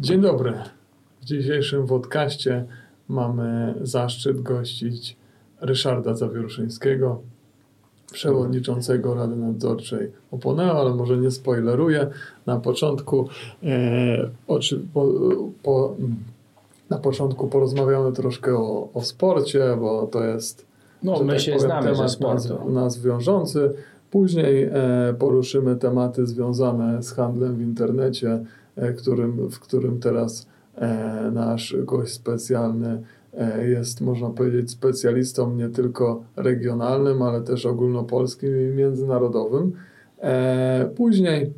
Dzień dobry. W dzisiejszym podcaście mamy zaszczyt gościć Ryszarda Zawieruszyńskiego, przewodniczącego Rady Nadzorczej Oponeo, ale może nie spoileruję. Na początku, e, oczy, po, po, na początku porozmawiamy troszkę o, o sporcie, bo to jest No, my tak się powiem, znamy temat nas, nas wiążący. Później e, poruszymy tematy związane z handlem w internecie, którym, w którym teraz e, nasz gość specjalny e, jest, można powiedzieć, specjalistą nie tylko regionalnym, ale też ogólnopolskim i międzynarodowym. E, później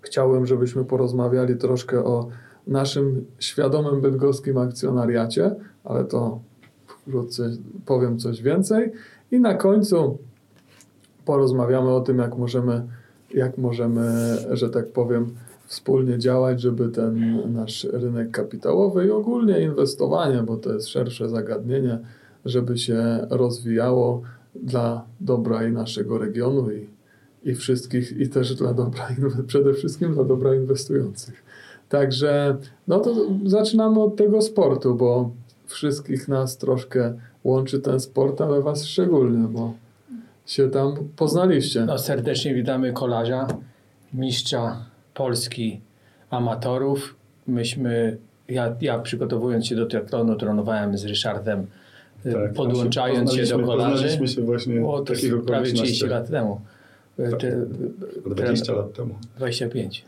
chciałbym, żebyśmy porozmawiali troszkę o naszym świadomym bydgoskim akcjonariacie, ale to wkrótce powiem coś więcej. I na końcu porozmawiamy o tym, jak możemy, jak możemy, że tak powiem, wspólnie działać, żeby ten nasz rynek kapitałowy i ogólnie inwestowanie, bo to jest szersze zagadnienie, żeby się rozwijało dla dobra i naszego regionu i, i wszystkich, i też dla dobra, przede wszystkim dla dobra inwestujących. Także no to zaczynamy od tego sportu, bo wszystkich nas troszkę łączy ten sport, ale was szczególnie, bo się tam poznaliście. No, serdecznie witamy kolarza, mistrza Polski amatorów. Myśmy, ja, ja przygotowując się do triatlonu, trenowałem z Ryszardem, y, Tak, podłączając się do kolarzy. Poznaliśmy się właśnie O, to takich jest prawie 30 okolicznościach. lat temu. Y, Tak. Te, 20 tren- lat temu. 25.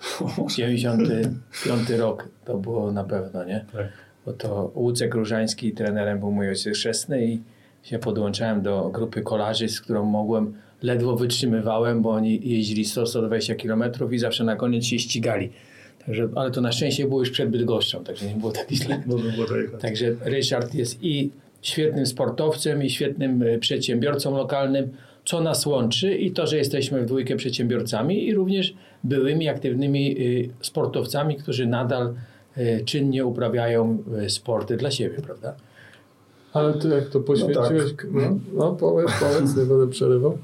95 rok to było na pewno, nie? Tak. Bo to Łucek Różański trenerem był mój ojciec chrzestny i się podłączałem do grupy kolarzy, z którą mogłem, ledwo wytrzymywałem, bo oni jeździli 100-120 km i zawsze na koniec się ścigali. Także, ale to na szczęście było już przed Bydgoszczą, także nie było tak źle. Także Ryszard jest i świetnym sportowcem, i świetnym e, przedsiębiorcą lokalnym, co nas łączy i to, że jesteśmy w dwójkę przedsiębiorcami i również byłymi aktywnymi y, sportowcami, którzy nadal y, czynnie uprawiają sporty dla siebie, prawda? Ale ty jak to poświęciłeś? tak. No, no powiedz, powiedz, nie będę przerywał.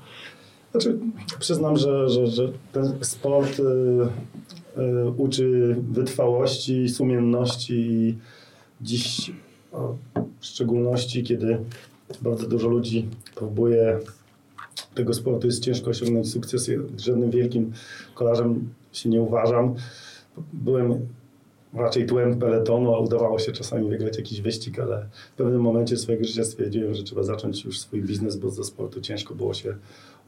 Znaczy, przyznam, że, że, że ten sport y, y, uczy wytrwałości, sumienności i dziś w szczególności, kiedy bardzo dużo ludzi próbuje tego sportu, jest ciężko osiągnąć sukces. Żadnym wielkim kolarzem się nie uważam. Byłem raczej tłem peletonu, a udawało się czasami wygrać jakiś wyścig, ale w pewnym momencie swojego życia stwierdziłem, że trzeba zacząć już swój biznes, bo ze sportu ciężko było się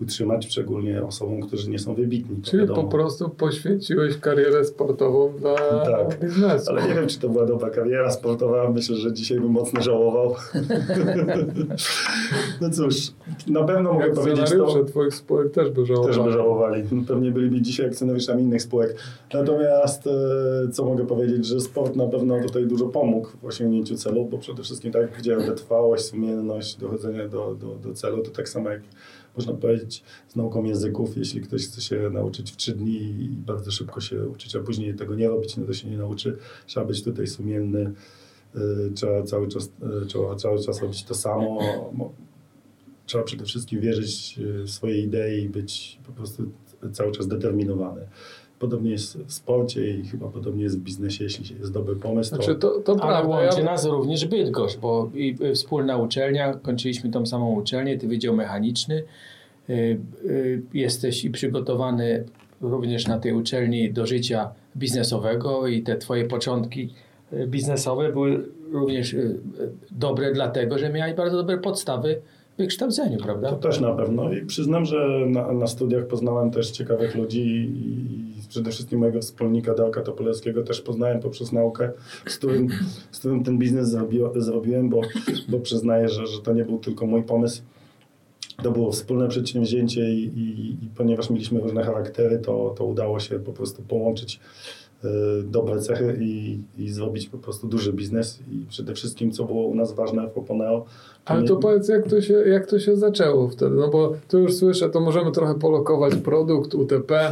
utrzymać, szczególnie osobom, którzy nie są wybitni. Czyli wiadomo. po prostu poświęciłeś karierę sportową dla Tak, biznesu. Ale nie wiem, czy to była dobra kariera sportowa. Myślę, że dzisiaj bym mocno żałował. no cóż, na pewno mogę powiedzieć to. twoich spółek też by żałowali. Też by żałowali. Pewnie byliby dzisiaj akcjonariuszami innych spółek. Natomiast e, co mogę powiedzieć, że sport na pewno tutaj dużo pomógł w osiągnięciu celu, bo przede wszystkim tak jak powiedziałem, wytrwałość, sumienność, dochodzenie do, do, do celu, to tak samo jak można powiedzieć z nauką języków. Jeśli ktoś chce się nauczyć w trzy dni i bardzo szybko się uczyć, a później tego nie robić, no to się nie nauczy. Trzeba być tutaj sumienny, e, trzeba cały czas, e, trzeba cały czas robić to samo. Mo- Trzeba przede wszystkim wierzyć e, w swoje idee i być po prostu cały czas zdeterminowany. Podobnie jest w sporcie i chyba podobnie jest w biznesie, jeśli jest dobry pomysł, to Znaczy to, to Ale prawda. łączy Ja, nas również Bydgoszcz, bo i y, wspólna uczelnia, kończyliśmy tą samą uczelnię, ty Wydział Mechaniczny. Y, y, Jesteś i przygotowany również na tej uczelni do życia biznesowego i te twoje początki y, biznesowe były również y, dobre dlatego, że miałeś bardzo dobre podstawy w wykształceniu, prawda? To też na pewno. I przyznam, że na, na studiach poznałem też ciekawych ludzi i przede wszystkim mojego wspólnika Darka Topolewskiego też poznałem poprzez naukę, z którym, z którym ten biznes zrobi, zrobiłem, bo, bo przyznaję, że, że to nie był tylko mój pomysł. To było wspólne przedsięwzięcie i, i, i ponieważ mieliśmy różne charaktery, to, to udało się po prostu połączyć dobre cechy i, i zrobić po prostu duży biznes. I przede wszystkim, co było u nas ważne w Oponeo, ale nie- to powiedz, jak to, się, jak to się zaczęło wtedy? No bo tu już słyszę, to możemy trochę polokować produkt, UTP,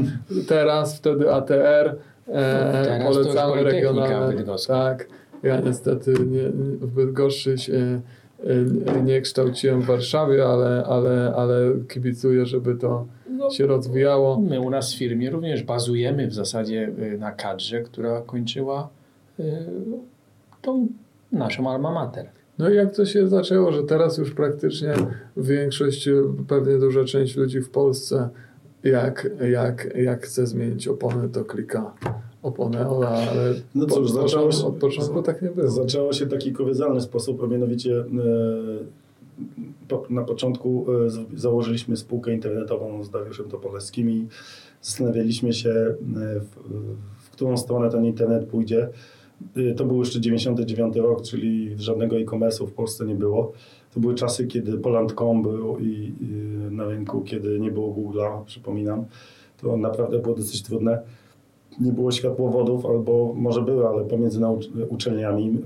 teraz, wtedy ATR, e, Teraz polecamy regionalne. Tak, ja niestety nie, nie- w Bydgoszczy się e, nie kształciłem w Warszawie, ale, ale, ale kibicuję, żeby to No, się rozwijało. My u nas w firmie również bazujemy w zasadzie y, na kadrze, która kończyła y, tą naszą alma mater. No i jak to się zaczęło, że teraz już praktycznie większość, pewnie duża część ludzi w Polsce, jak, jak, jak chce zmienić opony, to klika oponę, ale No cóż, od, zaczęło się- od początku tak nie było. Zaczęło się w taki kuriozalny sposób, a mianowicie e, po, na początku e, założyliśmy spółkę internetową z Dariuszem Topolewskim i zastanawialiśmy się, e, w, w którą stronę ten internet pójdzie. E, To był jeszcze 99 rok, czyli żadnego e-commerce'u w Polsce nie było. To były czasy, kiedy Poland.com był i, i na rynku, kiedy nie było Google'a, przypominam. To naprawdę było dosyć trudne nie było światłowodów, albo może były, ale pomiędzy uczelniami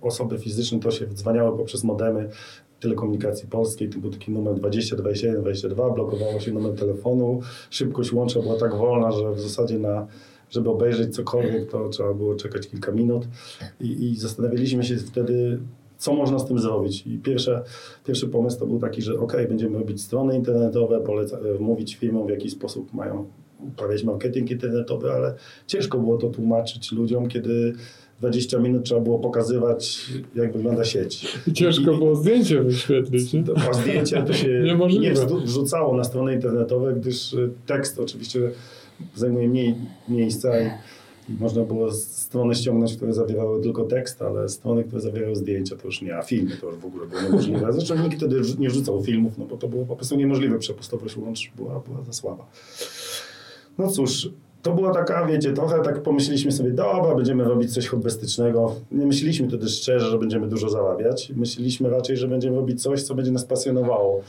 osoby fizyczne to się dzwaniały poprzez modemy telekomunikacji polskiej, to był taki numer 20, 21, 22, blokowało się numer telefonu, szybkość łącza była tak wolna, że w zasadzie na, żeby obejrzeć cokolwiek, to trzeba było czekać kilka minut. I, i zastanawialiśmy się wtedy, co można z tym zrobić. I pierwsze, pierwszy pomysł to był taki, że ok, będziemy robić strony internetowe, poleca, e, mówić firmom, w jaki sposób mają uprawiać marketing internetowy, ale ciężko było to tłumaczyć ludziom, kiedy 20 minut trzeba było pokazywać, jak wygląda sieć. Ciężko I- było zdjęcie wyświetlić. Nie? to- A zdjęcia to się nie wrzu- wrzucało na strony internetowe, gdyż y, tekst oczywiście zajmuje mniej miejsca i, i można było strony ściągnąć, które zawierały tylko tekst, ale strony, które zawierały zdjęcia, to już nie, a filmy to już w ogóle było niemożliwe. Zresztą nikt wtedy nie wrzucał filmów, no bo to było po prostu niemożliwe, przepustowość łącz była, była za słaba. No cóż, to była taka, wiecie, trochę tak pomyśleliśmy sobie, dobra, będziemy robić coś hobbystycznego. Nie myśleliśmy wtedy szczerze, że będziemy dużo zarabiać. Myśleliśmy raczej, że będziemy robić coś, co będzie nas pasjonowało.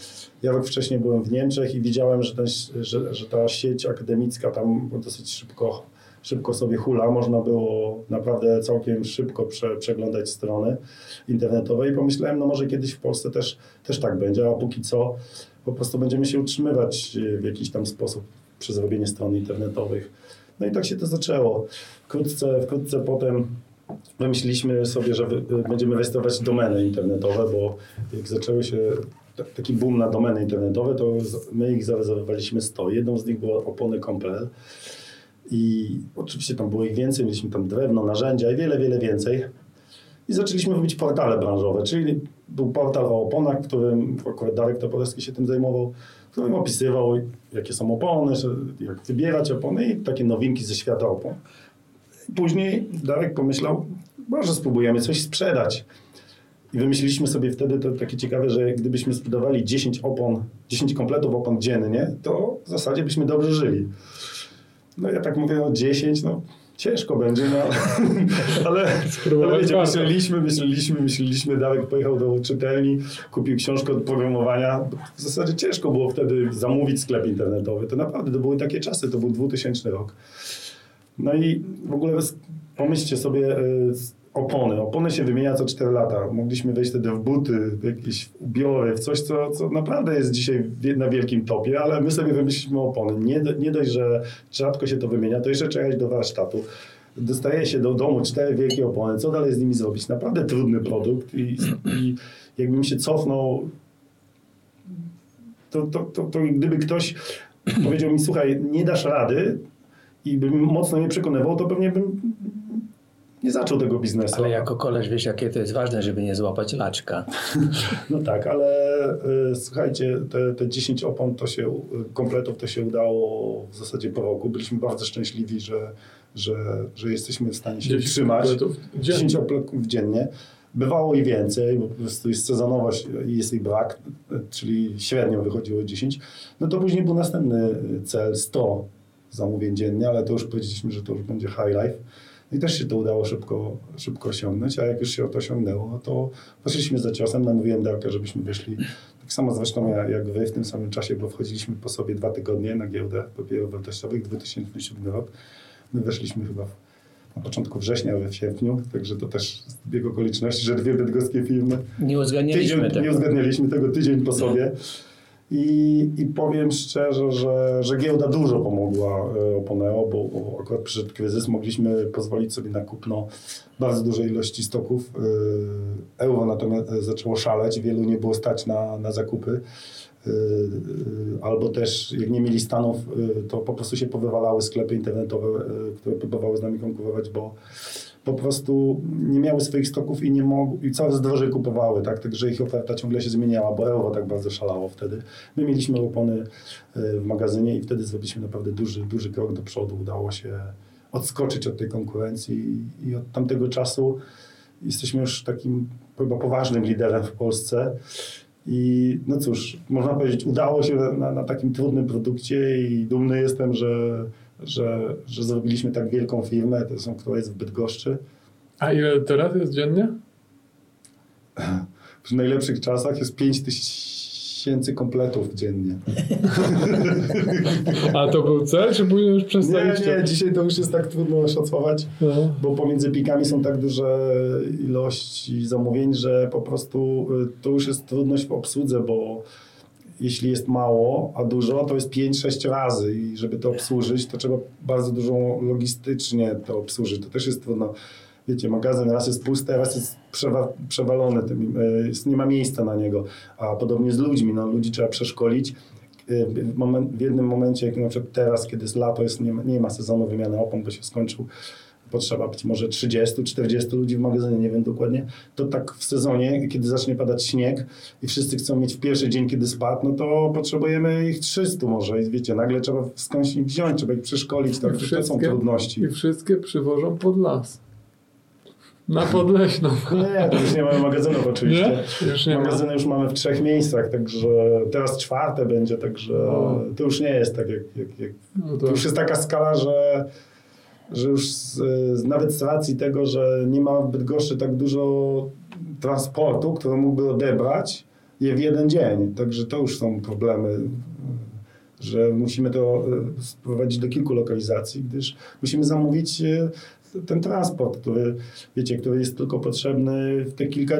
Ja rok wcześniej byłem w Niemczech i widziałem, że, ten, że, że ta sieć akademicka tam dosyć szybko, szybko sobie hula. Można było naprawdę całkiem szybko prze, przeglądać strony internetowe i pomyślałem, no może kiedyś w Polsce też, też tak będzie, a póki co po prostu będziemy się utrzymywać w jakiś tam sposób przez robienie stron internetowych. No i tak się to zaczęło. Wkrótce, wkrótce potem wymyśliliśmy sobie, że wy, będziemy rejestrować domeny internetowe, bo jak zaczęły się ta- taki boom na domeny internetowe, to my ich zarezerwowaliśmy 100. Jedną z nich była opony.pl i oczywiście tam było ich więcej, mieliśmy tam drewno, narzędzia i wiele, wiele więcej. I zaczęliśmy robić portale branżowe, czyli był portal o oponach, którym akurat Darek Topolewski się tym zajmował, w którym opisywał, jakie są opony, jak wybierać opony i takie nowinki ze świata opon. Później Darek pomyślał, może spróbujemy coś sprzedać. I wymyśliliśmy sobie wtedy to takie ciekawe, że gdybyśmy sprzedawali 10 opon, 10 kompletów opon dziennie, to w zasadzie byśmy dobrze żyli. No ja tak mówię, no 10, no ciężko będzie, no ale, ale wiecie, myśleliśmy, myśleliśmy, myśleliśmy, Darek pojechał do czytelni, kupił książkę od programowania. W zasadzie ciężko było wtedy zamówić sklep internetowy. To naprawdę to były takie czasy, to był 2000 rok. No i w ogóle pomyślcie sobie s- opony. Opony się wymienia co 4 lata. Mogliśmy wejść wtedy w buty, w jakieś ubiory, w coś, co, co naprawdę jest dzisiaj na wielkim topie, ale my sobie wymyśliliśmy opony. Nie, nie dość, że rzadko się to wymienia, to jeszcze trzeba do warsztatu. Dostaje się do domu cztery wielkie opony. Co dalej z nimi zrobić? Naprawdę trudny produkt i, i jakbym się cofnął to, to, to, to gdyby ktoś powiedział mi, słuchaj, nie dasz rady i bym mocno mnie przekonywał, to pewnie bym nie zaczął tego biznesu. Ale jako koleż wiesz, jakie to jest ważne, żeby nie złapać laczka. No tak, ale y, słuchajcie, te, te 10 opon to się, kompletów to się udało w zasadzie po roku. Byliśmy bardzo szczęśliwi, że, że, że jesteśmy w stanie się 10 utrzymać. kompletów dziennie. 10 kompletów dziennie. Bywało i więcej, bo po prostu jest sezonowość i jest ich brak, czyli średnio wychodziło 10. No to później był następny cel, 100 zamówień dziennie, ale to już powiedzieliśmy, że to już będzie high life. No i też się to udało szybko, szybko osiągnąć, a jak już się to osiągnęło, to poszliśmy za ciosem, namówiłem Darka, żebyśmy wyszli. Tak samo zresztą ja- jak wy w tym samym czasie, bo wchodziliśmy po sobie dwa tygodnie na giełdę papierów wartościowych, 2007 rok. My weszliśmy chyba w, na początku września, ale w sierpniu, także to też zbieg okoliczności, że dwie bydgoskie firmy Nie uzgadnialiśmy tydzień, tego. nie uzgadnialiśmy tego tydzień po sobie. I, I powiem szczerze, że, że giełda dużo pomogła e, Oponeo, bo, bo akurat przyszedł kryzys, mogliśmy pozwolić sobie na kupno bardzo dużej ilości stoków. E, Euro natomiast zaczęło szaleć, wielu nie było stać na, na zakupy. albo też jak nie mieli stanów, to po prostu się powywalały sklepy internetowe, które próbowały z nami konkurować, bo po prostu nie miały swoich stoków i nie mogły, i coraz drożej kupowały, tak? Także ich oferta ciągle się zmieniała, bo euro tak bardzo szalało wtedy. My mieliśmy opony y, w magazynie i wtedy zrobiliśmy naprawdę duży, duży krok do przodu. Udało się odskoczyć od tej konkurencji i od tamtego czasu jesteśmy już takim chyba poważnym liderem w Polsce. I no cóż, można powiedzieć, udało się na, na takim trudnym produkcie i dumny jestem, że, że, że zrobiliśmy tak wielką firmę, to są, która jest w Bydgoszczy. A ile teraz jest dziennie? W najlepszych czasach jest 5 tysięcy kompletów dziennie. A to był cel, czy później już Nie, przestaliście? nie, dzisiaj to już jest tak trudno szacować, No. bo pomiędzy pikami są tak duże ilości zamówień, że po prostu y, to już jest trudność w obsłudze, bo jeśli jest mało, a dużo, to jest 5-6 razy i żeby to obsłużyć, to trzeba bardzo dużo logistycznie to obsłużyć. To też jest trudno. Wiecie, magazyn raz jest pusty, raz jest przewa- przewalony, jest, nie ma miejsca na niego. A podobnie z ludźmi, no, ludzi trzeba przeszkolić. Y, W, moment, w jednym momencie, jak na przykład teraz, kiedy jest lato, jest, nie, ma, nie ma sezonu wymiany opon, bo się skończył, potrzeba być może 30-40 ludzi w magazynie, nie wiem dokładnie, to tak w sezonie, kiedy zacznie padać śnieg i wszyscy chcą mieć w pierwszy dzień, kiedy spadł, no to potrzebujemy ich 300 może i wiecie, nagle trzeba skądś ich wziąć, trzeba ich przeszkolić, tak, to, są trudności. I wszystkie przywożą pod las. Na Podleśną. Nie, to już nie mamy magazynów oczywiście. Nie? Już nie ma. Magazyny już mamy w trzech miejscach, także teraz czwarte będzie, także O. to już nie jest tak jak, jak, jak No To to, już jest taka skala, że, że już z, nawet z racji tego, że nie ma w Bydgoszczy tak dużo transportu, który mógłby odebrać je w jeden dzień. Także to już są problemy, że musimy to e, sprowadzić do kilku lokalizacji, gdyż musimy zamówić e, ten transport, który, wiecie, który jest tylko potrzebny w te kilka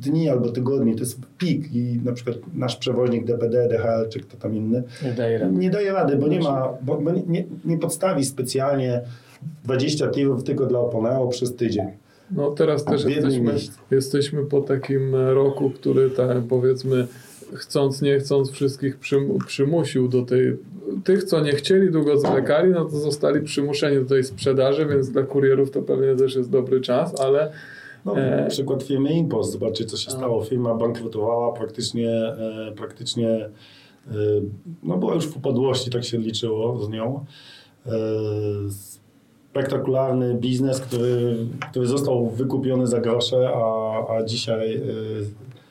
dni albo tygodni. To jest pik i na przykład nasz przewoźnik DPD, DHL czy kto tam inny Nie daje rady. nie daje rady, bo nie ma, bo, bo nie, nie podstawi specjalnie 20 tirów tylko dla Oponeo przez tydzień. no teraz też jesteśmy, jesteśmy po takim roku, który tak powiedzmy chcąc, nie chcąc wszystkich przym, przymusił do tej tych, co nie chcieli, długo zwlekali, no to zostali przymuszeni do tej sprzedaży, więc dla kurierów to pewnie też jest dobry czas, ale No, E. Przykład firmy Impost, zobaczcie co się stało. Firma bankrutowała praktycznie, e, praktycznie e, no była już w upadłości, tak się liczyło z nią. E, spektakularny biznes, który, który został wykupiony za grosze, a, a dzisiaj i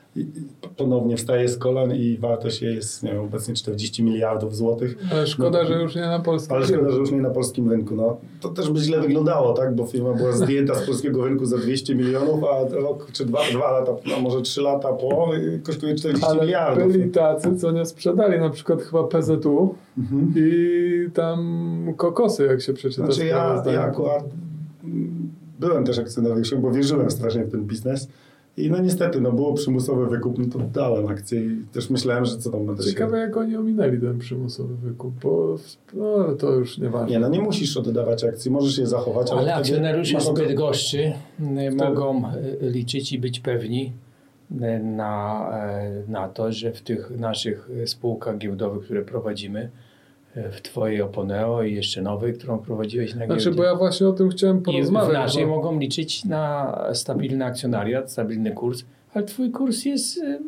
ponownie wstaje z kolan i wartość jej jest nie wiem, obecnie 40 miliardów złotych. ale szkoda, No. że już nie na polskim Ale szkoda, że już nie na polskim rynku. No, to też by źle wyglądało, tak? Bo firma była zdjęta z polskiego rynku za 200 milionów, a rok czy dwa, dwa lata, no może trzy lata po kosztuje 40 Ale miliardów. byli tacy, co nie sprzedali, na przykład chyba PZU Mhm. i tam kokosy, jak się przeczyta Znaczy ja, ja akurat byłem też akcjonariuszem, bo wierzyłem strasznie w ten biznes. I no niestety, no było przymusowy wykup, no to dałem akcję i też myślałem, że co tam będę Ciekawe, jak oni ominęli ten przymusowy wykup, bo no, to już się... nieważne. Nie, no nie musisz oddawać akcji, możesz je zachować, ale, Ale wtedy akcjonariusze z mogą- Bydgoszczy y, mogą y, liczyć i być pewni y, na, y, na to, że w tych naszych spółkach giełdowych, które prowadzimy, w Twojej Oponeo i jeszcze nowej, którą prowadziłeś na Znaczy, giełdzie. bo ja właśnie o tym chciałem I w porozmawiać. naszej bo- mogą liczyć na stabilny akcjonariat, stabilny kurs, ale Twój kurs jest, y,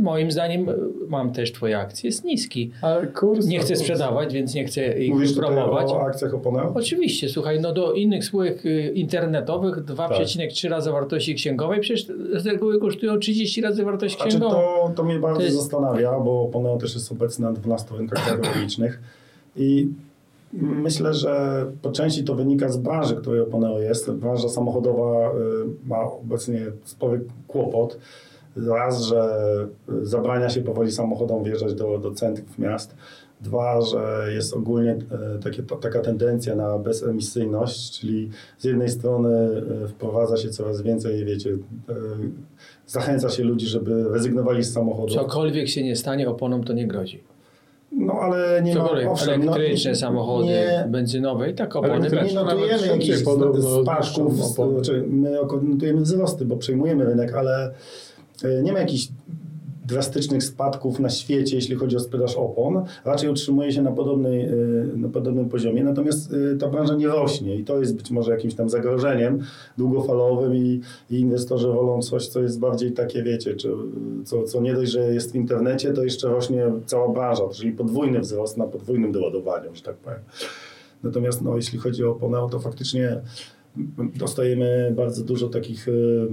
moim zdaniem, y, mam też Twoje akcje, jest niski. Ale kurs... Nie chcę sprzedawać, więc nie chcę ich Mówisz promować. o akcjach Oponeo? Oczywiście, słuchaj, no do innych spółek y, internetowych Tak. 2,3 razy wartości księgowej, przecież z reguły kosztują 30 razy wartość Znaczy księgową. to, to mnie bardzo To jest- zastanawia, bo Poneo też jest obecny na 12 rynkach technologicznych i myślę, że po części to wynika z branży, której Poneo jest. Branża samochodowa y, ma obecnie spory kłopot. Raz, że zabrania się powoli samochodom wjeżdżać do, do centrów miast. Dwa, że jest ogólnie e, takie, taka tendencja na bezemisyjność, czyli z jednej strony wprowadza się coraz więcej, wiecie, zachęca się ludzi, żeby rezygnowali z samochodu. Cokolwiek się nie stanie, oponom to nie grozi. No ale nie ma, owszem, elektryczne no, samochody, Nie, benzynowe i tak opony też. nie notujemy jakichś spadków, znaczy my notujemy wzrosty, bo przejmujemy rynek, ale e, nie ma jakichś drastycznych spadków na świecie, jeśli chodzi o sprzedaż opon. Raczej utrzymuje się na, podobnej, y, na podobnym poziomie, natomiast y, ta branża nie rośnie i to jest być może jakimś tam zagrożeniem długofalowym i, i inwestorzy wolą coś, co jest bardziej takie, wiecie, czy, co, co nie dość, że jest w internecie, to jeszcze rośnie cała branża, czyli podwójny wzrost na podwójnym doładowaniu, że tak powiem. Natomiast no, jeśli chodzi o oponę, to faktycznie dostajemy bardzo dużo takich y,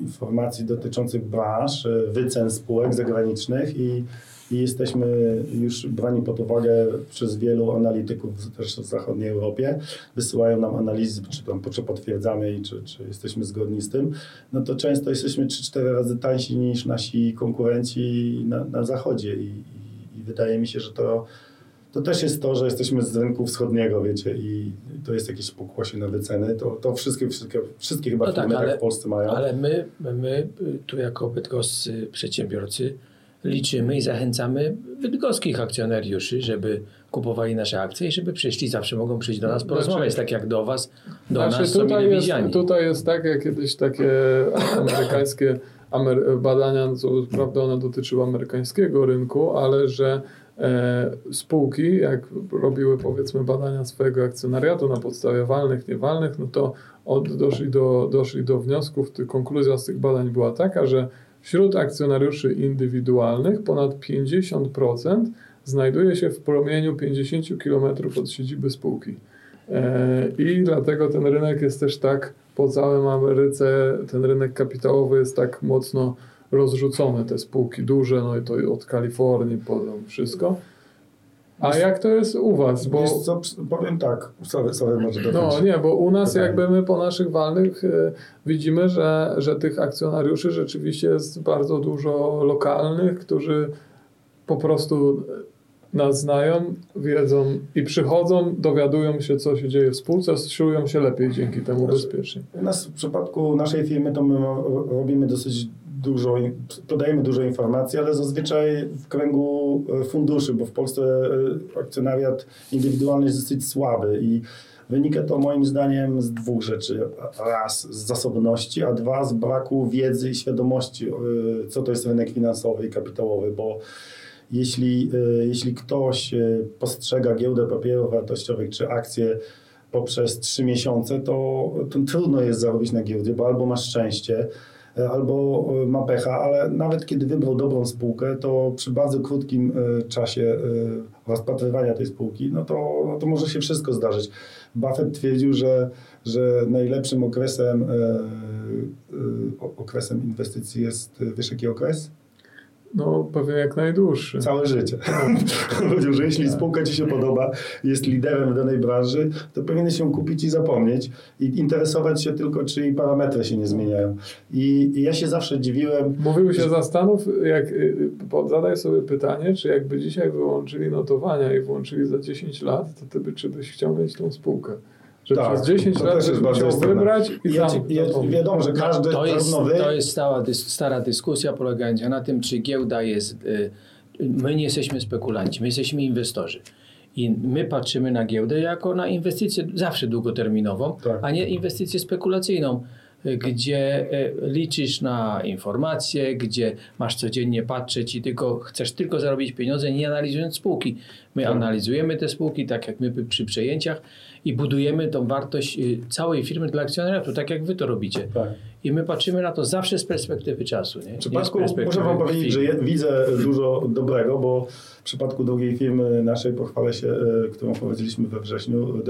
informacji dotyczących branż, y, wycen spółek zagranicznych i, i jesteśmy już brani pod uwagę przez wielu analityków też w zachodniej Europie. Wysyłają nam analizy, czy tam czy potwierdzamy i czy, czy jesteśmy zgodni z tym. No to często jesteśmy 3-4 razy tańsi niż nasi konkurenci na, na zachodzie i, i, i wydaje mi się, że to to też jest to, że jesteśmy z rynku wschodniego, wiecie, i to jest jakieś pokłosie na wyceny. To, to wszystkie, wszystkie, wszystkie chyba no tak, ale, w Polsce mają. Ale my, my tu jako bydgoscy przedsiębiorcy liczymy i zachęcamy bydgoskich akcjonariuszy, żeby kupowali nasze akcje i żeby przyszli, zawsze mogą przyjść do nas porozmawiać, znaczy, tak jak do was, do znaczy, nas tutaj jest, tutaj jest tak, jak kiedyś takie amerykańskie badania, co prawda one dotyczyły amerykańskiego rynku, ale że spółki, jak robiły powiedzmy badania swojego akcjonariatu na podstawie walnych, niewalnych, no to od, doszli, do, doszli do wniosków, konkluzja z tych badań była taka, że wśród akcjonariuszy indywidualnych ponad 50% znajduje się w promieniu 50 km od siedziby spółki. E, I dlatego ten rynek jest też tak po całym Ameryce, ten rynek kapitałowy jest tak mocno rozrzucone te spółki duże, no i to od Kalifornii po wszystko. A jak to jest u was? Bo... Wiesz co, powiem tak, sorry, sorry może No nie, bo u nas jakby my po naszych walnych y, widzimy, że, że tych akcjonariuszy rzeczywiście jest bardzo dużo lokalnych, którzy po prostu nas znają, wiedzą i przychodzą, dowiadują się, co się dzieje w spółce, czują się lepiej dzięki temu znaczy, bezpiecznie. U nas w przypadku naszej firmy to my robimy dosyć dużo, podajemy dużo informacji, ale zazwyczaj w kręgu e, funduszy, bo w Polsce e, akcjonariat indywidualny jest dosyć słaby i wynika to moim zdaniem z dwóch rzeczy. Raz z zasobności, a dwa z braku wiedzy i świadomości, e, co to jest rynek finansowy i kapitałowy, bo jeśli, jeśli ktoś postrzega giełdę papierów wartościowych czy akcje poprzez trzy miesiące, to, to trudno jest zarobić na giełdzie, bo albo masz szczęście, albo e, ma pecha, ale nawet kiedy wybrał dobrą spółkę, to przy bardzo krótkim e, czasie rozpatrywania tej spółki, no to, no to może się wszystko zdarzyć. Buffett twierdził, że, że najlepszym okresem, okresem inwestycji jest, jaki okres? No, pewnie jak najdłuższy. Całe życie. Powiedział, że jeśli spółka Ci się podoba, jest liderem w danej branży, to powinien się kupić i zapomnieć i interesować się tylko, czy jej parametry się nie zmieniają. I, i ja się zawsze dziwiłem. Mówił się, że... zastanów, jak, y, zadaj sobie pytanie, czy jakby dzisiaj wyłączyli notowania i włączyli za 10 lat, to ty by, czy byś chciał mieć tą spółkę? Że tak, przez 10 lat też musiał wybrać i ja, ja, Wiadomo, że każdy to jest, to jest stała, stara dyskusja polegająca na tym, czy giełda jest... Y, my nie jesteśmy spekulanci, my jesteśmy inwestorzy. I my patrzymy na giełdę jako na inwestycję zawsze długoterminową, tak. a nie inwestycję spekulacyjną gdzie e, liczysz na informacje, gdzie masz codziennie patrzeć i tylko chcesz tylko zarobić pieniądze, nie analizując spółki. My tak. analizujemy te spółki, tak jak my przy przejęciach i budujemy tą wartość y, całej firmy dla akcjonariatu, tak jak wy to robicie. Tak. I my patrzymy na to zawsze z perspektywy czasu. Nie? W przypadku, muszę wam powiedzieć, że widzę dużo dobrego, bo w przypadku drugiej firmy naszej, pochwalę się, e, którą prowadziliśmy we wrześniu,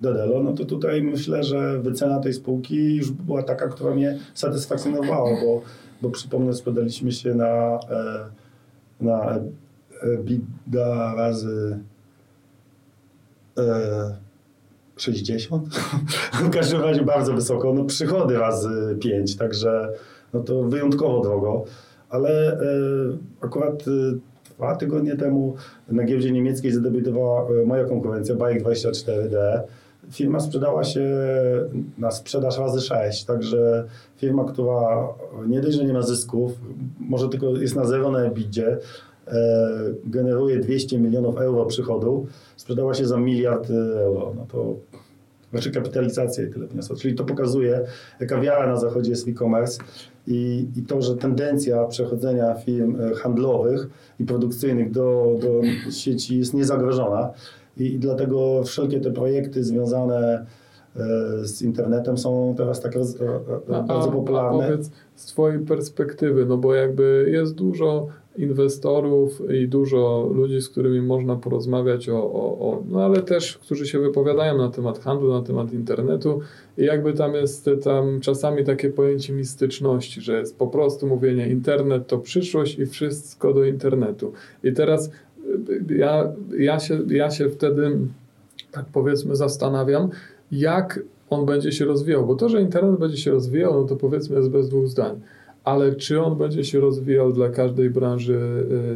Dedelo, no to tutaj myślę, że wycena tej spółki już była taka, która mnie satysfakcjonowała, bo, bo przypomnę, sprzedaliśmy się na, e, na bida razy 60? w każdym razie bardzo wysoko. No przychody razy 5, także no to wyjątkowo drogo. Ale e, akurat e, dwa tygodnie temu na giełdzie niemieckiej zadebiutowała e, moja konkurencja Bike24D. Firma sprzedała się na sprzedaż razy 6, także firma, która nie dość, że nie ma zysków, może tylko jest na zero na ebidzie, E, generuje 200 milionów euro przychodu, sprzedała się za miliard euro. No to znaczy kapitalizacja jej tyle wniosła. Czyli to pokazuje, jaka wiara na zachodzie jest w e-commerce i, i to, że tendencja przechodzenia firm e, handlowych i produkcyjnych do, do sieci jest niezagrożona. I, I dlatego wszelkie te projekty związane e, z internetem są teraz tak roz, A- bardzo popularne. A powiedz z Twojej perspektywy, no bo jakby jest dużo inwestorów i dużo ludzi, z którymi można porozmawiać o, o, o no ale też, którzy się wypowiadają na temat handlu, na temat internetu i jakby tam jest tam czasami takie pojęcie mistyczności, że jest po prostu mówienie internet to przyszłość i wszystko do internetu. I teraz y, ja, ja, się, ja się wtedy tak powiedzmy zastanawiam, jak on będzie się rozwijał, bo to, że internet będzie się rozwijał, no to powiedzmy jest bez dwóch zdań. Ale czy on będzie się rozwijał dla każdej branży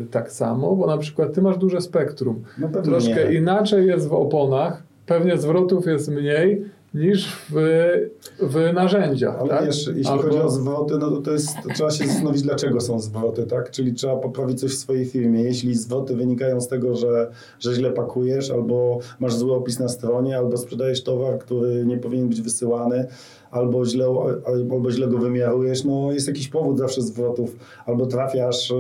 y, tak samo? Bo na przykład ty masz duże spektrum. No Troszkę nie. inaczej jest w oponach, pewnie zwrotów jest mniej niż w, w narzędziach. Ale tak? wiesz, jeśli Albo- chodzi o zwroty, no to, to jest, to trzeba się zastanowić, dlaczego są zwroty, tak? Czyli trzeba poprawić coś w swojej firmie. Jeśli zwroty wynikają z tego, że, że źle pakujesz, albo masz zły opis na stronie, albo sprzedajesz towar, który nie powinien być wysyłany, albo źle, albo źle go wymiarujesz, no jest jakiś powód zawsze zwrotów, albo trafiasz e,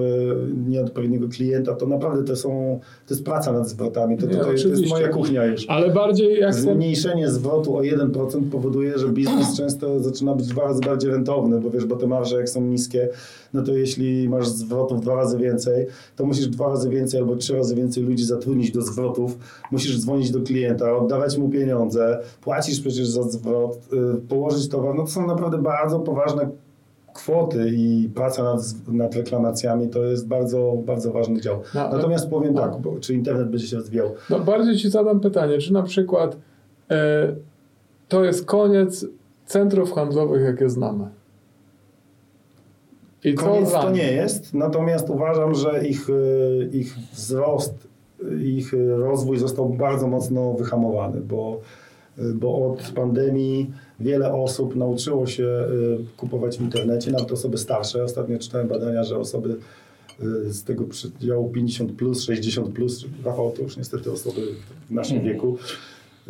nieodpowiedniego klienta, to naprawdę to są, to jest praca nad zwrotami, to, to, to, to jest moja kuchnia już. Ale bardziej jak. Zmniejszenie zwrotu o 1% powoduje, że biznes często zaczyna być dwa razy bardziej rentowny, bo wiesz, bo te marże jak są niskie, no to jeśli masz zwrotów dwa razy więcej, to musisz dwa razy więcej albo trzy razy więcej ludzi zatrudnić do zwrotów, musisz dzwonić do klienta, oddawać mu pieniądze, płacisz przecież za zwrot, y, położyć no to są naprawdę bardzo poważne kwoty i praca nad, nad reklamacjami to jest bardzo, bardzo ważny dział. No, Natomiast powiem no. tak, bo, czy internet będzie się rozwijał? No bardziej ci zadam pytanie, czy na przykład e, to jest koniec centrów handlowych, jakie znamy? I Koniec to nie jest, natomiast uważam, że ich, y, ich wzrost, ich rozwój został bardzo mocno wyhamowany, bo, bo od pandemii wiele osób nauczyło się y, kupować w internecie, nawet osoby starsze. Ostatnio czytałem badania, że osoby y, z tego przedziału 50 plus, 60 plus, Rafał to już niestety osoby w naszym Mhm. wieku,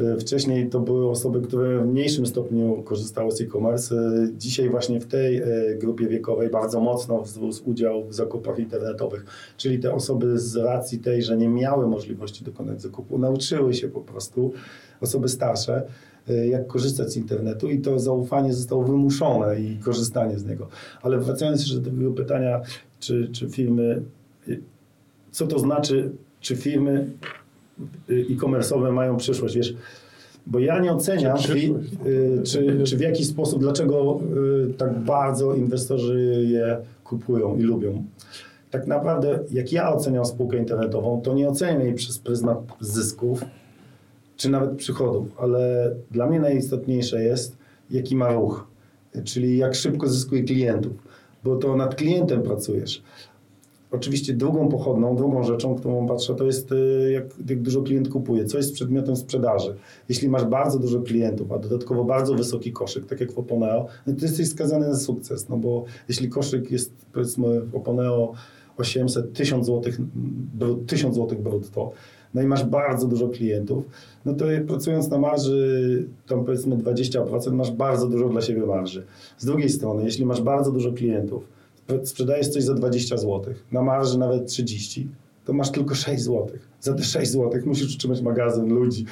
Y, Wcześniej to były osoby, które w mniejszym stopniu korzystały z e-commerce. Dzisiaj właśnie w tej grupie wiekowej bardzo mocno wzrósł udział w zakupach internetowych. Czyli te osoby z racji tej, że nie miały możliwości dokonać zakupu, nauczyły się po prostu, osoby starsze, jak korzystać z internetu i to zaufanie zostało wymuszone i korzystanie z niego. Ale wracając jeszcze do tego pytania, czy, czy firmy, y, co to znaczy, czy firmy y, e-commerce'owe mają przyszłość, wiesz, bo ja nie oceniam, Czy przyszłość? y, czy, czy w jaki sposób, dlaczego tak bardzo inwestorzy je kupują i lubią. Tak naprawdę, jak ja oceniam spółkę internetową, to nie oceniam jej przez pryzmat zysków, czy nawet przychodów, ale dla mnie najistotniejsze jest, jaki ma ruch, czyli jak szybko zyskuje klientów, bo to nad klientem pracujesz. Oczywiście drugą pochodną, drugą rzeczą, którą patrzę, to jest y, jak, jak dużo klient kupuje, co jest przedmiotem sprzedaży. Jeśli masz bardzo dużo klientów, a dodatkowo bardzo wysoki koszyk, tak jak w Oponeo, no to jesteś skazany na sukces, no bo jeśli koszyk jest powiedzmy w Oponeo 800, 1000 zł, 1000 zł brutto, no i masz bardzo dużo klientów, no to pracując na marży, tam powiedzmy 20%, masz bardzo dużo dla siebie marży. Z drugiej strony, jeśli masz bardzo dużo klientów, sprzedajesz coś za 20 zł, na marży nawet 30, to masz tylko 6 zł. Za te 6 zł musisz utrzymać magazyn, ludzi,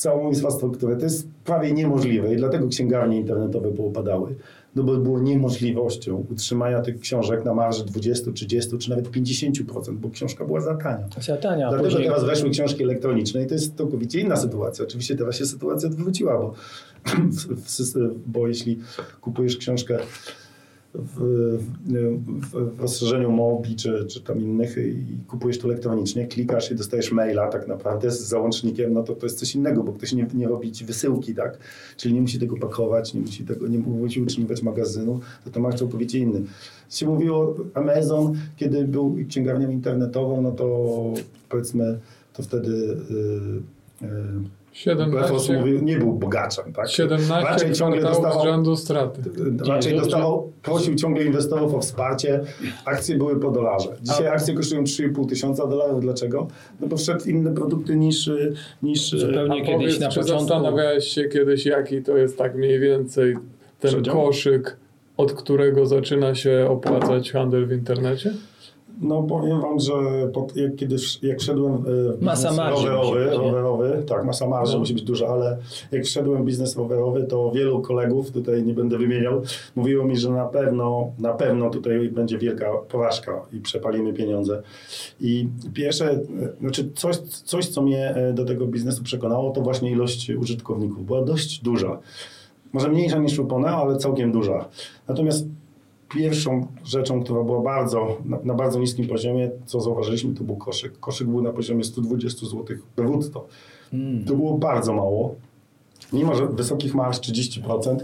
całą infrastrukturę. To jest prawie niemożliwe i dlatego księgarnie internetowe poupadały. No bo było niemożliwością utrzymania tych książek na marży 20, 30 czy nawet 50%, bo książka była za tania. Za tania, Dlatego później... teraz weszły książki elektroniczne i to jest całkowicie inna sytuacja. Oczywiście teraz się sytuacja odwróciła, bo, bo jeśli kupujesz książkę w, w, w rozszerzeniu Mobi czy, czy tam innych i kupujesz to elektronicznie, klikasz i dostajesz maila tak naprawdę z załącznikiem, no to to jest coś innego, bo ktoś nie, nie robi ci wysyłki, tak? Czyli nie musi tego pakować, nie musi tego, nie musi utrzymywać magazynu, to to masz całkowicie inny. Się mówiło Amazon, kiedy był księgarnią internetową, no to powiedzmy, to wtedy yy, yy, Lefos 17, mówił, nie był bogaczem. Tak? 17 Raczej ciągle dostawał rzędu straty. Raczej dostawał, prosił ciągle inwestorów o wsparcie. Akcje były po dolarze. Dzisiaj akcje kosztują 3,5 tysiąca dolarów. Dlaczego? No bo wszedł inne produkty niż... niż Zupełnie A kiedyś powiedz, na czy początku. zastanawiałeś się kiedyś, jaki to jest tak mniej więcej ten Przedział? koszyk, od którego zaczyna się opłacać handel w internecie? No powiem wam, że pod, jak kiedyś, jak wszedłem w biznes Masa marży rowerowy, być, rowerowy, tak, masa marży No. musi być duża, ale jak wszedłem w biznes rowerowy, to wielu kolegów, tutaj nie będę wymieniał, mówiło mi, że na pewno, na pewno tutaj będzie wielka porażka i przepalimy pieniądze. I pierwsze, e, znaczy coś, coś co mnie e, do tego biznesu przekonało, to właśnie ilość użytkowników. Była dość duża. Może mniejsza niż Upone, ale całkiem duża. Natomiast pierwszą rzeczą, która była bardzo, na, na bardzo niskim poziomie, co zauważyliśmy, to był koszyk. Koszyk był na poziomie 120 zł brutto. To było bardzo mało. Mimo, że wysokich marż 30%,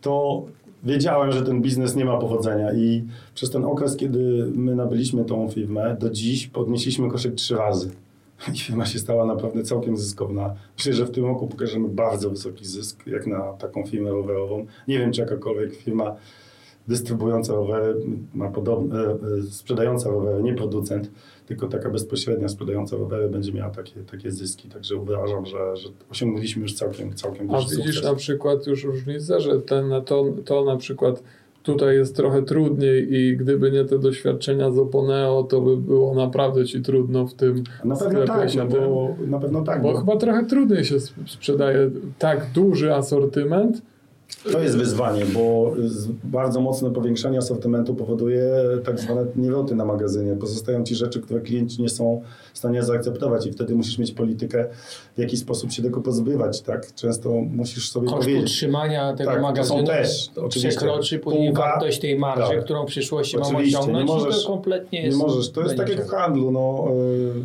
to wiedziałem, że ten biznes nie ma powodzenia i przez ten okres, kiedy my nabyliśmy tą firmę, do dziś podnieśliśmy koszyk trzy razy. I firma się stała naprawdę całkiem zyskowna. Myślę, że w tym roku pokażemy bardzo wysoki zysk, jak na taką firmę rowerową. Nie wiem, czy jakakolwiek firma dystrybuująca rowery ma podobne, e, e, sprzedająca rowery, nie producent, tylko taka bezpośrednia sprzedająca rowery będzie miała takie, takie zyski. Także uważam, że, że osiągnęliśmy już całkiem, całkiem A widzisz sukces. na przykład już różnicę, że ten, to, to na przykład tutaj jest trochę trudniej i gdyby nie te doświadczenia z Oponeo, to by było naprawdę ci trudno w tym Na pewno sklepie tak, no bo, na pewno tak, Bo bo chyba trochę trudniej się sp- sprzedaje tak duży asortyment. To jest wyzwanie, bo bardzo mocne powiększanie asortymentu powoduje tak zwane niewroty na magazynie. Pozostają ci rzeczy, które klienci nie są w stanie zaakceptować i wtedy musisz mieć politykę, w jaki sposób się tego pozbywać, tak? Często musisz sobie Koszt powiedzieć. utrzymania tego Tak, to magazynu też, to przekroczy później Półka, wartość tej marży, tak. którą w przyszłości Oczywiście, osiągnąć nie i możesz- to kompletnie Nie jest... możesz, to jest tak jak w handlu, no,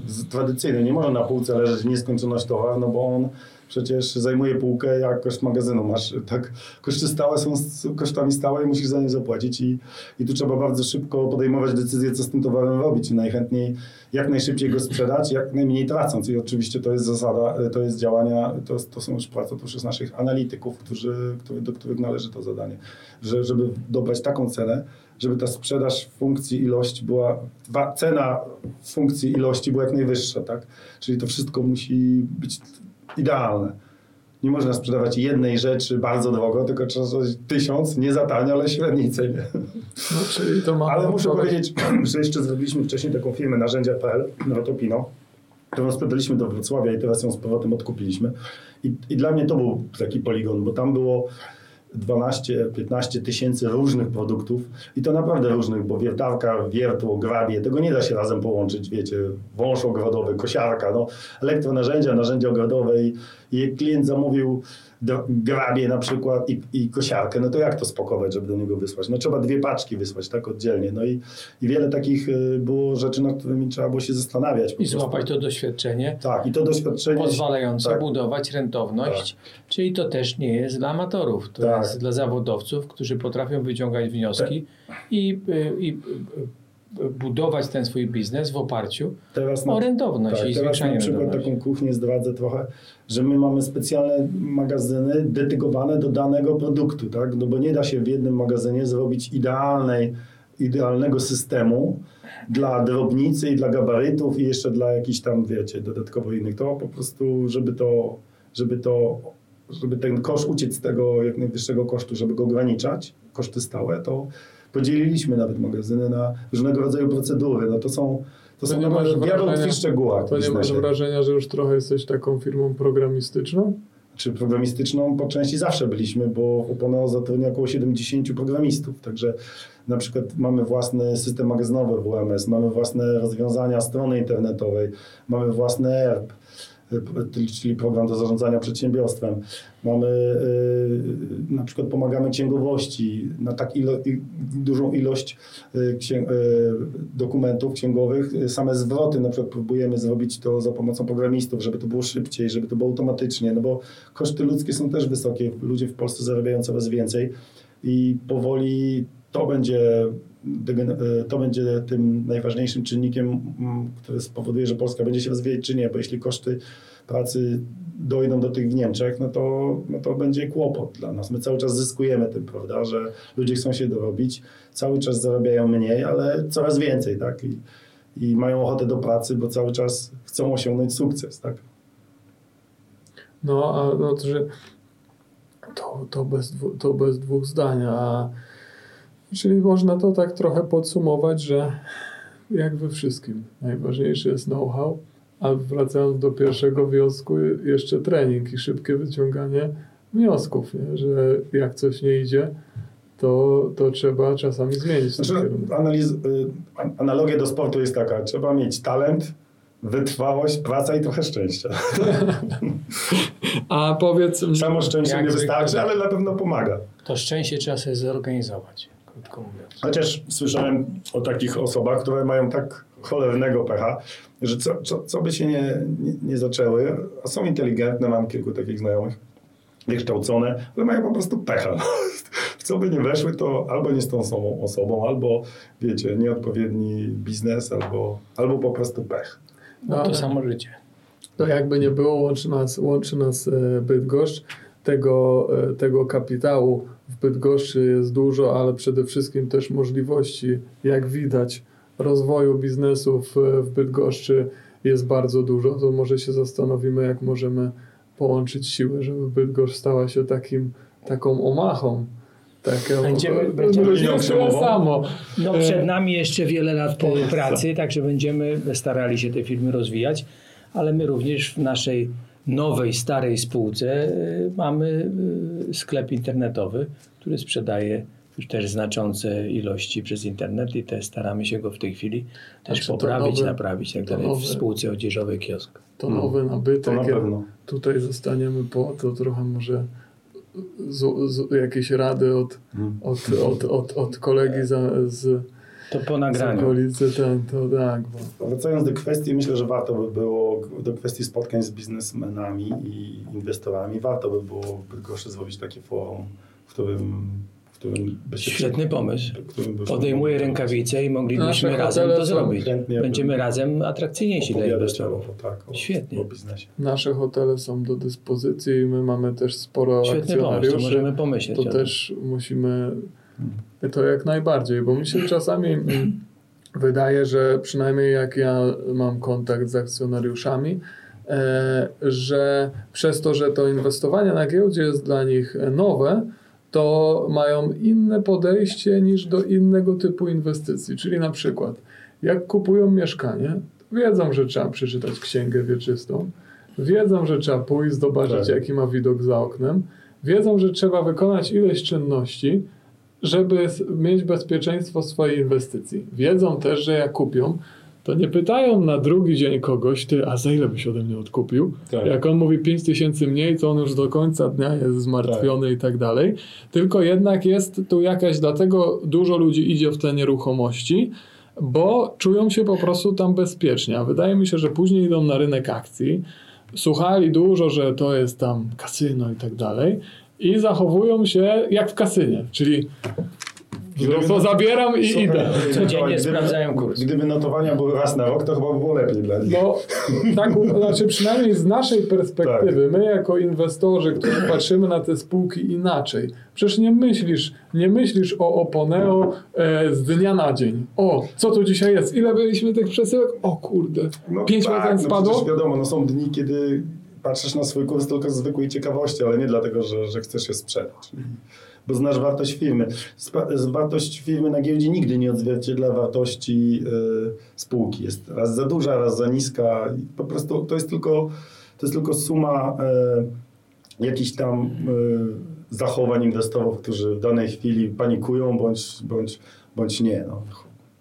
y, z- tradycyjny. Nie może na półce leżeć nieskończoność towar, no bo on przecież zajmuje półkę, jak koszt magazynu masz. Tak, koszty stałe są kosztami stałe i musisz za nie zapłacić i, i tu trzeba bardzo szybko podejmować decyzję, co z tym towarem robić i najchętniej jak najszybciej go sprzedać, jak najmniej tracąc. I oczywiście to jest zasada, y, to jest działania, to, to są już praca to już naszych analityków, którzy, do których należy to zadanie, że, żeby dobrać taką cenę, żeby ta sprzedaż w funkcji ilości była, cena w funkcji ilości była jak najwyższa, tak? Czyli to wszystko musi być idealne. Nie można sprzedawać jednej rzeczy bardzo drogo, tylko trzeba sprzedać tysiąc, nie za tanio, ale średniej cenie. No, czyli to ma Ale muszę powiedzieć, że jeszcze zrobiliśmy wcześniej taką firmę narzędzia.pl, Rotopino, którą sprzedaliśmy do Wrocławia i teraz ją z powrotem odkupiliśmy. I, I dla mnie to był taki poligon, bo tam było 12-15 tysięcy różnych produktów i to naprawdę różnych, bo wiertarka, wiertło, grabie, tego nie da się razem połączyć, wiecie, wąż ogrodowy, kosiarka, no, elektronarzędzia, narzędzia ogrodowe i, i klient zamówił do- grabie na przykład i, i kosiarkę, no to jak to spakować, żeby do niego wysłać? No trzeba dwie paczki wysłać, tak, oddzielnie, no i, i wiele takich y, było rzeczy, nad którymi trzeba było się zastanawiać. I złapać to doświadczenie Tak, i to doświadczenie... pozwalające tak. budować rentowność, czyli to też nie jest dla amatorów, to Tak. jest dla zawodowców, którzy potrafią wyciągać wnioski i, y, i y, budować ten swój biznes w oparciu Teraz o rentowność Tak, i teraz na przykład taką kuchnię zdradzę trochę, że my mamy specjalne magazyny dedykowane do danego produktu, tak? No bo nie da się w jednym magazynie zrobić idealnej, idealnego systemu dla drobnicy i dla gabarytów i jeszcze dla jakichś tam, wiecie, dodatkowo innych. To po prostu, żeby to, żeby to, żeby ten koszt uciec z tego jak najwyższego kosztu, żeby go ograniczać, koszty stałe, to podzieliliśmy nawet magazyny na różnego rodzaju procedury. No to są, to To są naprawdę diabeł tkwi w szczegółach. To nie masz wrażenia, że już trochę jesteś taką firmą programistyczną? Czy programistyczną po części zawsze byliśmy, bo Oponeo zatrudnia około 70 programistów, także na przykład mamy własny system magazynowy WMS, mamy własne rozwiązania strony internetowej, mamy własny ERP, czyli program do zarządzania przedsiębiorstwem. Mamy, y, na przykład pomagamy księgowości na tak ilo, dużą ilość y, księ, y, dokumentów księgowych. Y, Same zwroty na przykład próbujemy zrobić to za pomocą programistów, żeby to było szybciej, żeby to było automatycznie, no bo koszty ludzkie są też wysokie. Ludzie w Polsce zarabiają coraz więcej i powoli to będzie, y, to będzie tym najważniejszym czynnikiem, który spowoduje, że Polska będzie się rozwijać czy nie, bo jeśli koszty pracy dojdą do tych w Niemczech, no to, no to będzie kłopot dla nas. My cały czas zyskujemy tym, prawda, że ludzie chcą się dorobić, cały czas zarabiają mniej, ale coraz więcej, tak? I, i mają ochotę do pracy, bo cały czas chcą osiągnąć sukces, tak? No, a no, to, że to, to, bez, to bez dwóch zdań. A, czyli można to tak trochę podsumować, że jak we wszystkim, najważniejsze jest know-how, a wracając do pierwszego wniosku, jeszcze trening i szybkie wyciąganie wniosków, nie? że jak coś nie idzie, to, to trzeba czasami zmienić ten Znaczy, kierunek. analiz, y, an- analogia do sportu jest taka, trzeba mieć talent, wytrwałość, praca i trochę szczęścia. A powiedz, Samo szczęście nie wystarczy, ale na pewno pomaga. To szczęście trzeba sobie zorganizować, krótko mówiąc. Chociaż słyszałem o takich osobach, które mają tak cholernego pecha, że co, co, co by się nie, nie, nie zaczęły, a są inteligentne, mam kilku takich znajomych, wykształcone, ale mają po prostu pecha. W co by nie weszły, to albo nie z tą samą osobą, albo wiecie, nieodpowiedni biznes, albo, albo po prostu pech. No to samo życie. To jakby nie było, łączy nas, łączy nas e, Bydgoszcz. Tego, e, tego kapitału Bydgoszczy jest dużo, ale przede wszystkim też możliwości, jak widać, rozwoju biznesu w, w Bydgoszczy jest bardzo dużo. To może się zastanowimy, jak możemy połączyć siły, żeby Bydgoszcz stała się takim, taką omachą. Taką, Będziemy- będziemy- tyle samo. No E, przed nami jeszcze wiele lat e, pracy, także będziemy starali się te firmy rozwijać, ale my również w naszej nowej, starej spółce e, mamy e, sklep internetowy, który sprzedaje już też znaczące ilości przez internet i też staramy się go w tej chwili też Znaczy poprawić, nowe- naprawić tak dalej w spółce odzieżowej kiosk. To No, nowy nabytek. To na pewno. tutaj zostaniemy po, to trochę może z, z, jakieś rady od, Mhm. od, od, od, od kolegi za, z, To po z nagraniu. okolicy, ten, to tak, bo Wracając do kwestii, myślę, że warto by było, do kwestii spotkań z biznesmenami i inwestorami, warto by było w Bydgoszczy zrobić takie forum, w którym. Świetny pomysł. w którym byśmy Podejmuję rękawice i Nasze moglibyśmy razem to zrobić. Będziemy razem atrakcyjniejsi dla inwestorów. tak, o, Świetnie. o biznesie. nasze hotele są do dyspozycji i my mamy też sporo Świetny pomysł, to akcjonariuszy. możemy pomyśleć to o tym. też musimy to jak najbardziej, bo mi się czasami wydaje, że przynajmniej jak ja mam kontakt z akcjonariuszami, e, że przez to, że to inwestowanie na giełdzie jest dla nich nowe, to mają inne podejście niż do innego typu inwestycji. Czyli na przykład, jak kupują mieszkanie, wiedzą, że trzeba przeczytać księgę wieczystą, wiedzą, że trzeba pójść, zobaczyć, Tak. jaki ma widok za oknem, wiedzą, że trzeba wykonać ileś czynności, żeby mieć bezpieczeństwo swojej inwestycji. Wiedzą też, że jak kupią, to nie pytają na drugi dzień kogoś, ty, a za ile byś ode mnie odkupił? Tak. Jak on mówi 5 tysięcy mniej, to on już do końca dnia jest zmartwiony i tak dalej. Tylko jednak jest tu jakaś, dlatego dużo ludzi idzie w te nieruchomości, bo czują się po prostu tam bezpiecznie. A wydaje mi się, że później idą na rynek akcji, słuchali dużo, że to jest tam kasyno i tak dalej i zachowują się jak w kasynie, czyli no to zabieram i Słuchaj, idę. Codziennie gdyby- sprawdzają kurs. Gdyby notowania były raz na rok, to chyba by było lepiej dla nich. No, tak, znaczy przynajmniej z naszej perspektywy, my jako inwestorzy, którzy patrzymy na te spółki inaczej. Przecież nie myślisz, nie myślisz o Oponeo e, z dnia na dzień. O, co tu dzisiaj jest? Ile byliśmy tych przesyłek? O kurde, No 5% tak, no spadło? przecież wiadomo, no są dni, kiedy patrzysz na swój kurs tylko z zwykłej ciekawości, ale nie dlatego, że, że chcesz się sprzedać. Bo znasz wartość firmy. Wartość firmy na giełdzie nigdy nie odzwierciedla wartości y, spółki. Jest raz za duża, raz za niska. Po prostu to jest tylko, to jest tylko suma y, jakichś tam y, zachowań inwestorów, którzy w danej chwili panikują bądź, bądź, bądź nie. No.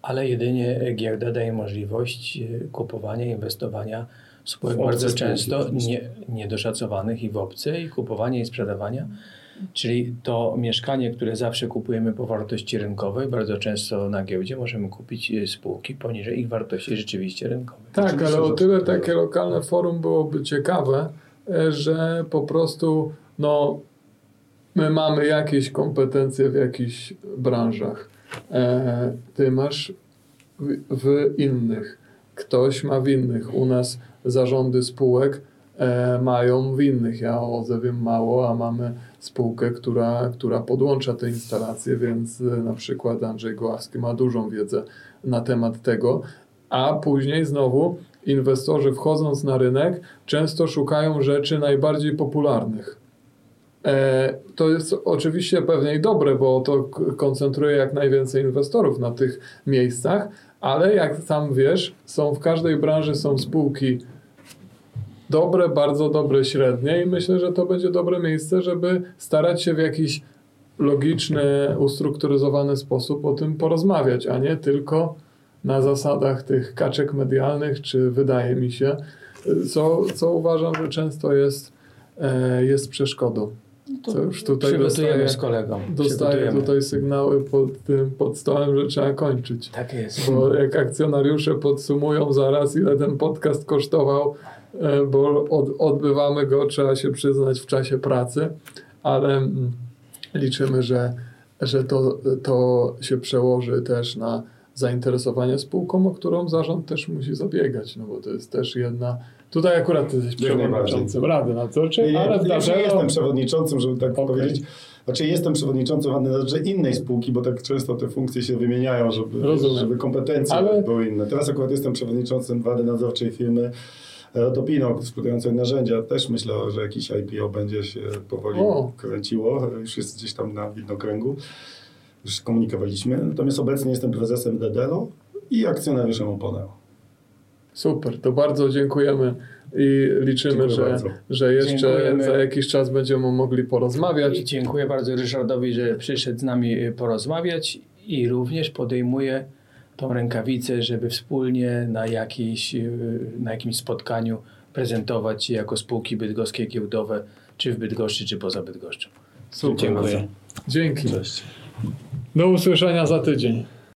Ale jedynie giełda daje możliwość kupowania, inwestowania spółek bardzo spółki często nie, niedoszacowanych i w obce i kupowania i sprzedawania. Czyli to mieszkanie, które zawsze kupujemy po wartości rynkowej, bardzo często na giełdzie możemy kupić e, spółki poniżej ich wartości rzeczywiście rynkowej. Tak, Oczywiście, ale o tyle tak. takie lokalne forum byłoby ciekawe, e, że po prostu no, my mamy jakieś kompetencje w jakichś branżach. E, ty masz w, w innych. Ktoś ma w innych. U nas zarządy spółek e, mają w innych. Ja o OZE wiem mało, a mamy spółkę, która, która podłącza te instalacje, więc e, na przykład Andrzej Goławski ma dużą wiedzę na temat tego, a później znowu inwestorzy wchodząc na rynek często szukają rzeczy najbardziej popularnych. E, To jest oczywiście pewnie dobre, bo to koncentruje jak najwięcej inwestorów na tych miejscach, ale jak sam wiesz, są w każdej branży są spółki dobre, bardzo dobre, średnie i myślę, że to będzie dobre miejsce, żeby starać się w jakiś logiczny, ustrukturyzowany sposób o tym porozmawiać, a nie tylko na zasadach tych kaczek medialnych, czy wydaje mi się, co, co uważam, że często jest, e, jest przeszkodą. To Co już tutaj dostaję, z kolegą. dostaję tutaj sygnały pod tym pod stołem, że trzeba kończyć. Tak jest. Bo jak akcjonariusze podsumują zaraz, ile ten podcast kosztował, bo od, odbywamy go, trzeba się przyznać, w czasie pracy, ale mm, liczymy, że, że to, to się przełoży też na zainteresowanie spółką, o którą zarząd też musi zabiegać, no bo to jest też jedna... Tutaj akurat jesteś przewodniczącym Rady Nadzorczej, ale ja zdarzało... jestem przewodniczącym, żeby tak Okej. powiedzieć. Znaczy jestem przewodniczącym Rady Nadzorczej innej spółki, bo tak często te funkcje się wymieniają, żeby, Rozumiem. żeby kompetencje Ale- były inne. Teraz akurat jestem przewodniczącym Rady Nadzorczej firmy Rotopino, eksploatującej narzędzia. Też myślę, że jakiś IPO będzie się powoli O. kręciło. Już jest gdzieś tam na widnokręgu. Już komunikowaliśmy. Natomiast obecnie jestem prezesem DDLO i akcjonariuszem Oponeo. Super, to bardzo dziękujemy i liczymy, Dziękuję że, bardzo. że jeszcze Dziękujemy. za jakiś czas będziemy mogli porozmawiać. I dziękuję bardzo Ryszardowi, że przyszedł z nami porozmawiać i również podejmuje tą rękawicę, żeby wspólnie na, jakiś, y, na jakimś spotkaniu prezentować się jako spółki bydgoskie giełdowe, czy w Bydgoszczy, czy poza Bydgoszczą. Super. Dziękuję. Dzięki. Cześć. Do usłyszenia za tydzień.